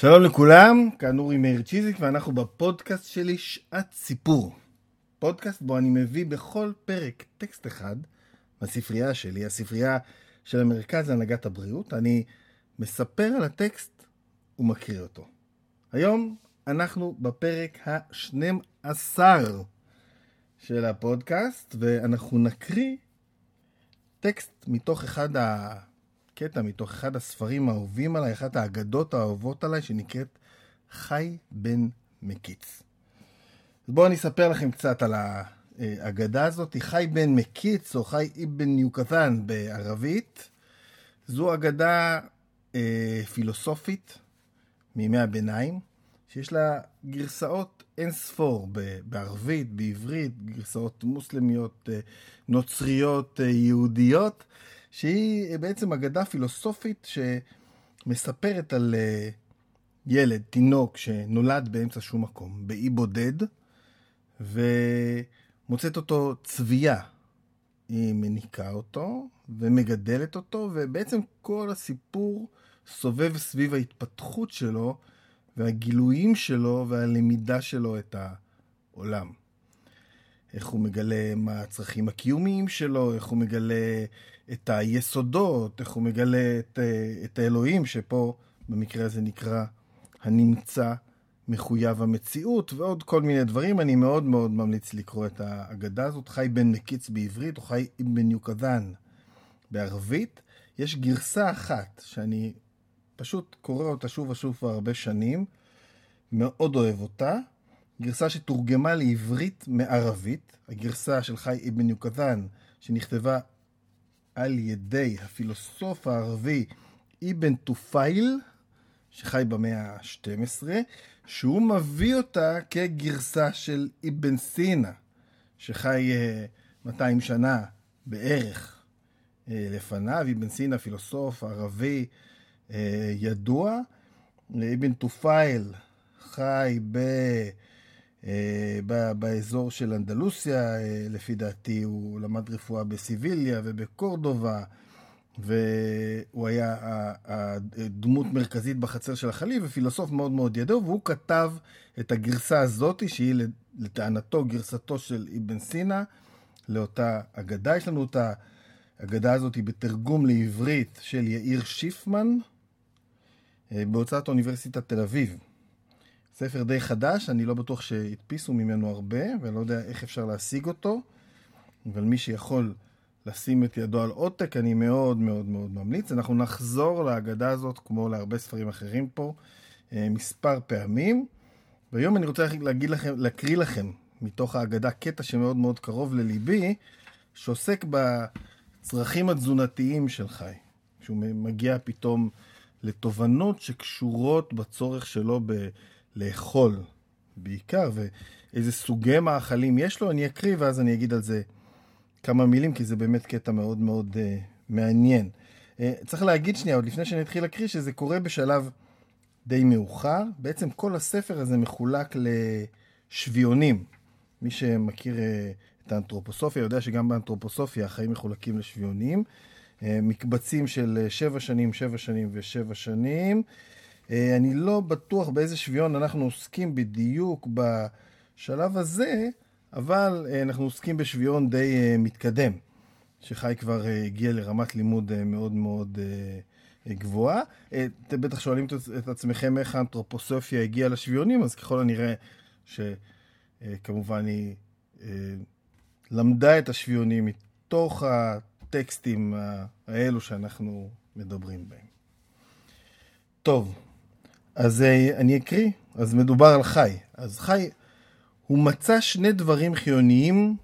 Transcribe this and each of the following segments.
שלום לכולם, כאן אורי מאיר צ'יזיק ואנחנו בפודקאסט שלי שעת סיפור. פודקאסט בו אני מביא בכל פרק טקסט אחד מהספרייה שלי, הספרייה של המרכז להנהגת הבריאות. אני מספר על הטקסט ומקריא אותו. היום אנחנו בפרק ה-12 של הפודקאסט ואנחנו נקריא טקסט מתוך אחד ה... קטע מתוך אחד הספרים האהובים עליי, אחת האגדות האהובות עליי, שנקראת חי בן מקיץ. אז בואו אני אספר לכם קצת על האגדה הזאת. חי בן מקיץ, או חי אבן יוקתן בערבית, זו אגדה אה, פילוסופית מימי הביניים, שיש לה גרסאות אין ספור בערבית, בעברית, גרסאות מוסלמיות, אה, נוצריות, אה, יהודיות. שהיא בעצם אגדה פילוסופית שמספרת על אה, ילד, תינוק, שנולד באמצע שום מקום, באי בודד, ומוצאת אותו צבייה. היא מניקה אותו ומגדלת אותו, ובעצם כל הסיפור סובב סביב ההתפתחות שלו והגילויים שלו והלמידה שלו את העולם. איך הוא מגלה מה הצרכים הקיומיים שלו, איך הוא מגלה את היסודות, איך הוא מגלה את, את האלוהים, שפה במקרה הזה נקרא הנמצא מחויב המציאות, ועוד כל מיני דברים. אני מאוד מאוד ממליץ לקרוא את האגדה הזאת. חי בן מקיץ בעברית, או חי בן יוקדן בערבית. יש גרסה אחת שאני פשוט קורא אותה שוב ושוב כבר הרבה שנים, מאוד אוהב אותה. גרסה שתורגמה לעברית מערבית, הגרסה של חי אבן יוקדן, שנכתבה על ידי הפילוסוף הערבי אבן טופייל, שחי במאה ה-12, שהוא מביא אותה כגרסה של אבן סינה, שחי 200 אה, שנה בערך אה, לפניו. אבן סינה, פילוסוף ערבי אה, ידוע. אבן טופייל חי ב... אה, באזור של אנדלוסיה, אה, לפי דעתי הוא למד רפואה בסביליה ובקורדובה, והוא היה דמות מרכזית בחצר של החליף ופילוסוף מאוד מאוד ידוע, והוא כתב את הגרסה הזאת, שהיא לטענתו גרסתו של אבן סינה, לאותה אגדה. יש לנו את האגדה הזאת בתרגום לעברית של יאיר שיפמן, אה, בהוצאת אוניברסיטת תל אביב. ספר די חדש, אני לא בטוח שהדפיסו ממנו הרבה, ואני לא יודע איך אפשר להשיג אותו, אבל מי שיכול לשים את ידו על עותק, אני מאוד מאוד מאוד ממליץ. אנחנו נחזור להגדה הזאת, כמו להרבה ספרים אחרים פה, אה, מספר פעמים. והיום אני רוצה להגיד לכם, להקריא לכם מתוך ההגדה קטע שמאוד מאוד קרוב לליבי, שעוסק בצרכים התזונתיים של חי. שהוא מגיע פתאום לתובנות שקשורות בצורך שלו ב... לאכול בעיקר, ואיזה סוגי מאכלים יש לו, אני אקריא ואז אני אגיד על זה כמה מילים, כי זה באמת קטע מאוד מאוד uh, מעניין. Uh, צריך להגיד שנייה, עוד לפני שאני אתחיל להקריא, שזה קורה בשלב די מאוחר. בעצם כל הספר הזה מחולק לשביונים. מי שמכיר uh, את האנתרופוסופיה יודע שגם באנתרופוסופיה החיים מחולקים לשביונים. Uh, מקבצים של שבע שנים, שבע שנים ושבע שנים. אה, אני לא בטוח באיזה שוויון אנחנו עוסקים בדיוק בשלב הזה, אבל אה, אנחנו עוסקים בשוויון די אה, מתקדם, שחי כבר הגיע לרמת לימוד מאוד מאוד גבוהה. אתם בטח שואלים את עצמכם איך האנתרופוסופיה הגיעה לשוויונים, אז ככל הנראה שכמובן היא למדה את השוויונים מתוך הטקסטים האלו שאנחנו מדברים בהם. טוב, אז אה, אני אקריא. אז מדובר על חי. אז חי, הוא מצא שני דברים חיוניים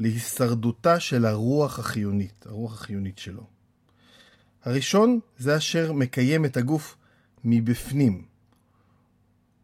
להישרדותה של הרוח החיונית, הרוח החיונית שלו. הראשון זה אשר מקיים את הגוף מבפנים.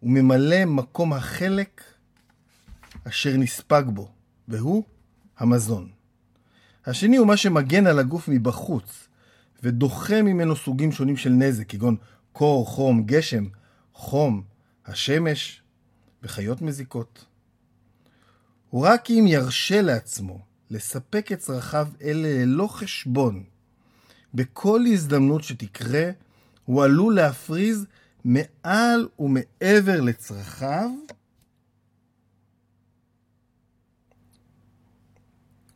הוא ממלא מקום החלק אשר נספג בו, והוא המזון. השני הוא מה שמגן על הגוף מבחוץ, ודוחה ממנו סוגים שונים של נזק, כגון קור, חום, גשם, חום, השמש וחיות מזיקות. ורק אם ירשה לעצמו לספק את צרכיו אלה ללא חשבון, בכל הזדמנות שתקרה, הוא עלול להפריז מעל ומעבר לצרכיו,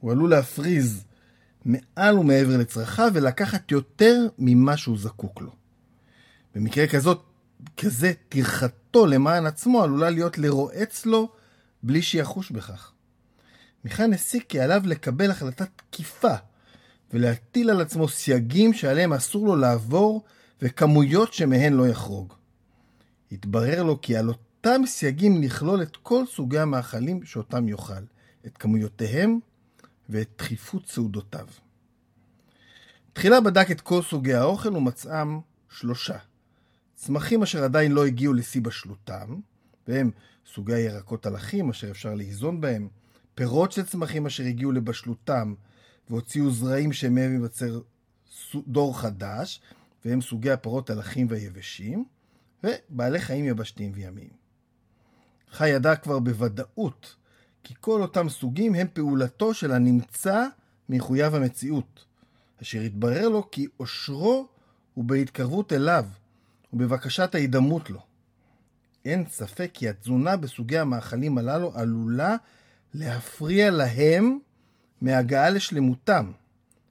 הוא עלול להפריז מעל ומעבר לצרכיו ולקחת יותר ממה שהוא זקוק לו. במקרה כזאת, כזה, טרחתו למען עצמו עלולה להיות לרועץ לו בלי שיחוש בכך. מכאן הסיק כי עליו לקבל החלטה תקיפה ולהטיל על עצמו סייגים שעליהם אסור לו לעבור וכמויות שמהן לא יחרוג. התברר לו כי על אותם סייגים נכלול את כל סוגי המאכלים שאותם יאכל, את כמויותיהם ואת דחיפות סעודותיו. תחילה בדק את כל סוגי האוכל ומצאם שלושה. צמחים אשר עדיין לא הגיעו לשיא בשלותם, והם סוגי הירקות הלכים אשר אפשר לאיזון בהם, פירות של צמחים אשר הגיעו לבשלותם והוציאו זרעים שמהם ייווצר דור חדש, והם סוגי הפירות הלכים והיבשים, ובעלי חיים יבשתיים וימיים. חי ידע כבר בוודאות כי כל אותם סוגים הם פעולתו של הנמצא מחויב המציאות, אשר התברר לו כי אושרו הוא בהתקרבות אליו ובבקשת ההידמות לו. אין ספק כי התזונה בסוגי המאכלים הללו עלולה להפריע להם מהגעה לשלמותם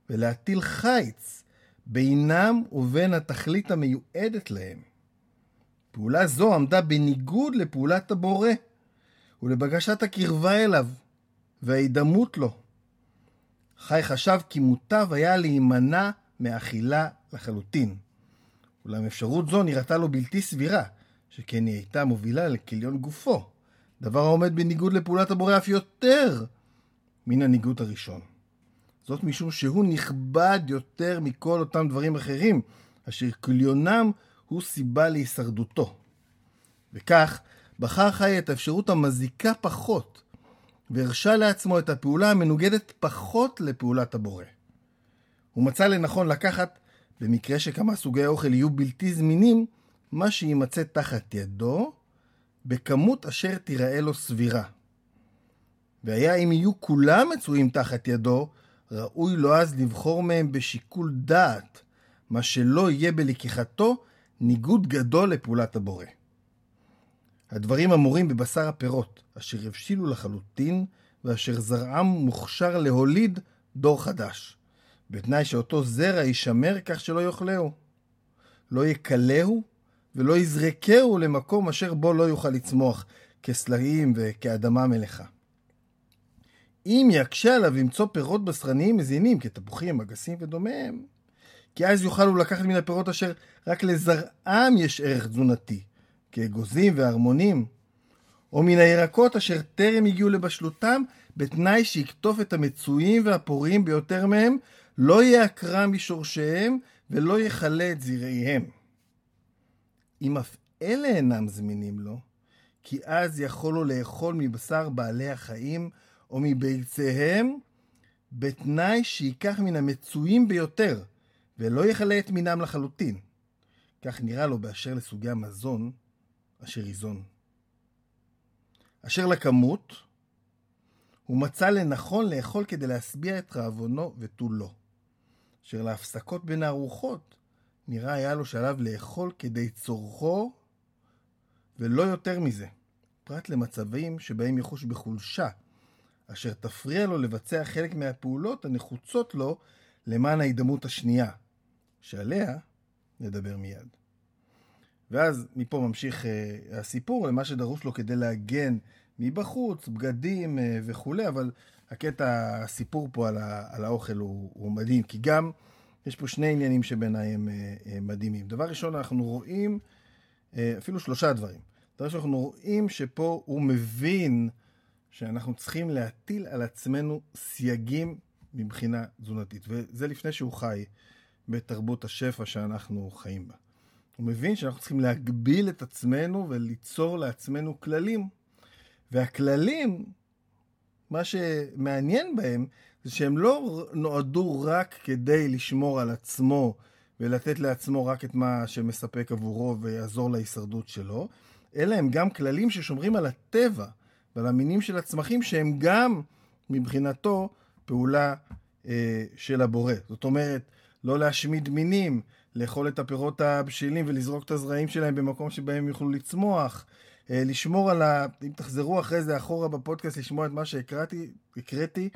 ולהטיל חיץ בינם ובין התכלית המיועדת להם. פעולה זו עמדה בניגוד לפעולת הבורא ולבקשת הקרבה אליו וההידמות לו. חי חשב כי מוטב היה להימנע מאכילה לחלוטין. אולם אפשרות זו נראתה לו בלתי סבירה, שכן היא הייתה מובילה לכליון גופו, דבר העומד בניגוד לפעולת הבורא אף יותר מן הניגוד הראשון. זאת משום שהוא נכבד יותר מכל אותם דברים אחרים, אשר כליונם הוא סיבה להישרדותו. וכך, בחר חי את האפשרות המזיקה פחות, והרשה לעצמו את הפעולה המנוגדת פחות לפעולת הבורא. הוא מצא לנכון לקחת, במקרה שכמה סוגי האוכל יהיו בלתי זמינים, מה שיימצא תחת ידו, בכמות אשר תיראה לו סבירה. והיה אם יהיו כולם מצויים תחת ידו, ראוי לו אז לבחור מהם בשיקול דעת, מה שלא יהיה בלקיחתו ניגוד גדול לפעולת הבורא. הדברים אמורים בבשר הפירות, אשר הבשילו לחלוטין, ואשר זרעם מוכשר להוליד דור חדש, בתנאי שאותו זרע יישמר כך שלא יאכלהו. לא יקלהו ולא יזרקהו למקום אשר בו לא יוכל לצמוח, כסלעים וכאדמה מלאכה. אם יקשה עליו למצוא פירות בשרניים מזינים, כתפוחים, אגסים ודומיהם, כי אז יוכל הוא לקחת מן הפירות אשר רק לזרעם יש ערך תזונתי, כאגוזים וערמונים, או מן הירקות אשר טרם הגיעו לבשלותם, בתנאי שיקטוף את המצויים והפוריים ביותר מהם, לא יעקרם משורשיהם ולא יכלה את זרעיהם. אם אף אלה אינם זמינים לו, כי אז יכול לו לאכול מבשר בעלי החיים או מביציהם, בתנאי שייקח מן המצויים ביותר, ולא יכלה את מינם לחלוטין. כך נראה לו באשר לסוגי המזון אשר ייזון. אשר לכמות, הוא מצא לנכון לאכול כדי להשביע את רעבונו ותו לא. אשר להפסקות בין הארוחות, נראה היה לו שעליו לאכול כדי צורכו, ולא יותר מזה, פרט למצבים שבהם יחוש בחולשה, אשר תפריע לו לבצע חלק מהפעולות הנחוצות לו למען ההידמות השנייה, שעליה נדבר מיד. ואז מפה ממשיך uh, הסיפור למה שדרוש לו כדי להגן מבחוץ, בגדים uh, וכולי, אבל הקטע, הסיפור פה על, ה, על האוכל הוא, הוא מדהים, כי גם יש פה שני עניינים שבעיניי הם uh, uh, מדהימים. דבר ראשון, אנחנו רואים, uh, אפילו שלושה דברים. דבר ראשון, אנחנו רואים שפה הוא מבין שאנחנו צריכים להטיל על עצמנו סייגים מבחינה תזונתית, וזה לפני שהוא חי בתרבות השפע שאנחנו חיים בה. הוא מבין שאנחנו צריכים להגביל את עצמנו וליצור לעצמנו כללים. והכללים, מה שמעניין בהם, זה שהם לא נועדו רק כדי לשמור על עצמו ולתת לעצמו רק את מה שמספק עבורו ויעזור להישרדות שלו, אלא הם גם כללים ששומרים על הטבע ועל המינים של הצמחים שהם גם מבחינתו פעולה אה, של הבורא. זאת אומרת, לא להשמיד מינים, לאכול את הפירות הבשילים ולזרוק את הזרעים שלהם במקום שבהם יוכלו לצמוח, לשמור על ה... אם תחזרו אחרי זה אחורה בפודקאסט לשמוע את מה שהקראתי, הקראתי,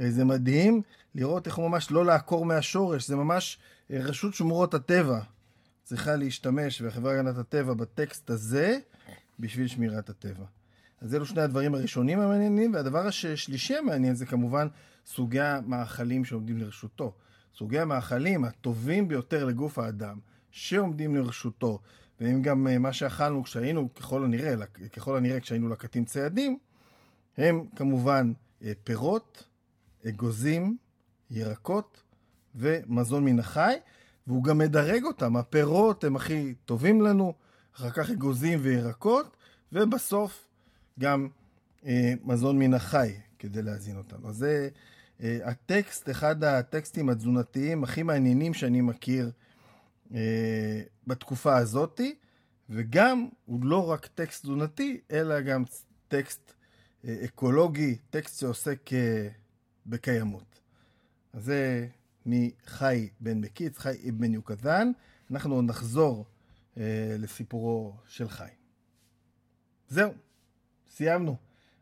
אה, זה מדהים לראות איך ממש לא לעקור מהשורש, זה ממש אה, רשות שמורות הטבע צריכה להשתמש, והחברה להגנת הטבע בטקסט הזה, בשביל שמירת הטבע. אז אלו שני הדברים הראשונים המעניינים, והדבר השלישי המעניין זה כמובן סוגי המאכלים שעומדים לרשותו. סוגי המאכלים הטובים ביותר לגוף האדם, שעומדים לרשותו, והם גם אה, מה שאכלנו כשהיינו, ככל הנראה, ככל הנראה כשהיינו לקטים ציידים, הם כמובן אה, פירות, אגוזים, ירקות ומזון מן החי, והוא גם מדרג אותם. הפירות הם הכי טובים לנו, אחר כך אגוזים וירקות, ובסוף גם אה, מזון מן החי, כדי להזין אותנו. אז זה אה, הטקסט, אחד הטקסטים התזונתיים הכי מעניינים שאני מכיר אה, בתקופה הזאתי, וגם הוא לא רק טקסט תזונתי, אלא גם טקסט אה, אקולוגי, טקסט שעוסק אה, בקיימות. אז זה מחי בן מקיץ, חי אבן יוקזן. אנחנו נחזור אה, לסיפורו של חי. זהו, סיימנו.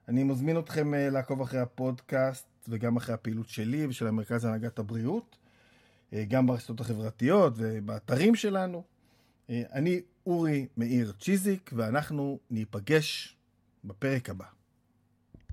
אני מזמין אתכם אה, לעקוב אחרי הפודקאסט וגם אחרי הפעילות שלי ושל המרכז להנהגת הבריאות, אה, גם ברשתות החברתיות ובאתרים שלנו. אה, אני אורי מאיר צ'יזיק, ואנחנו ניפגש בפרק הבא.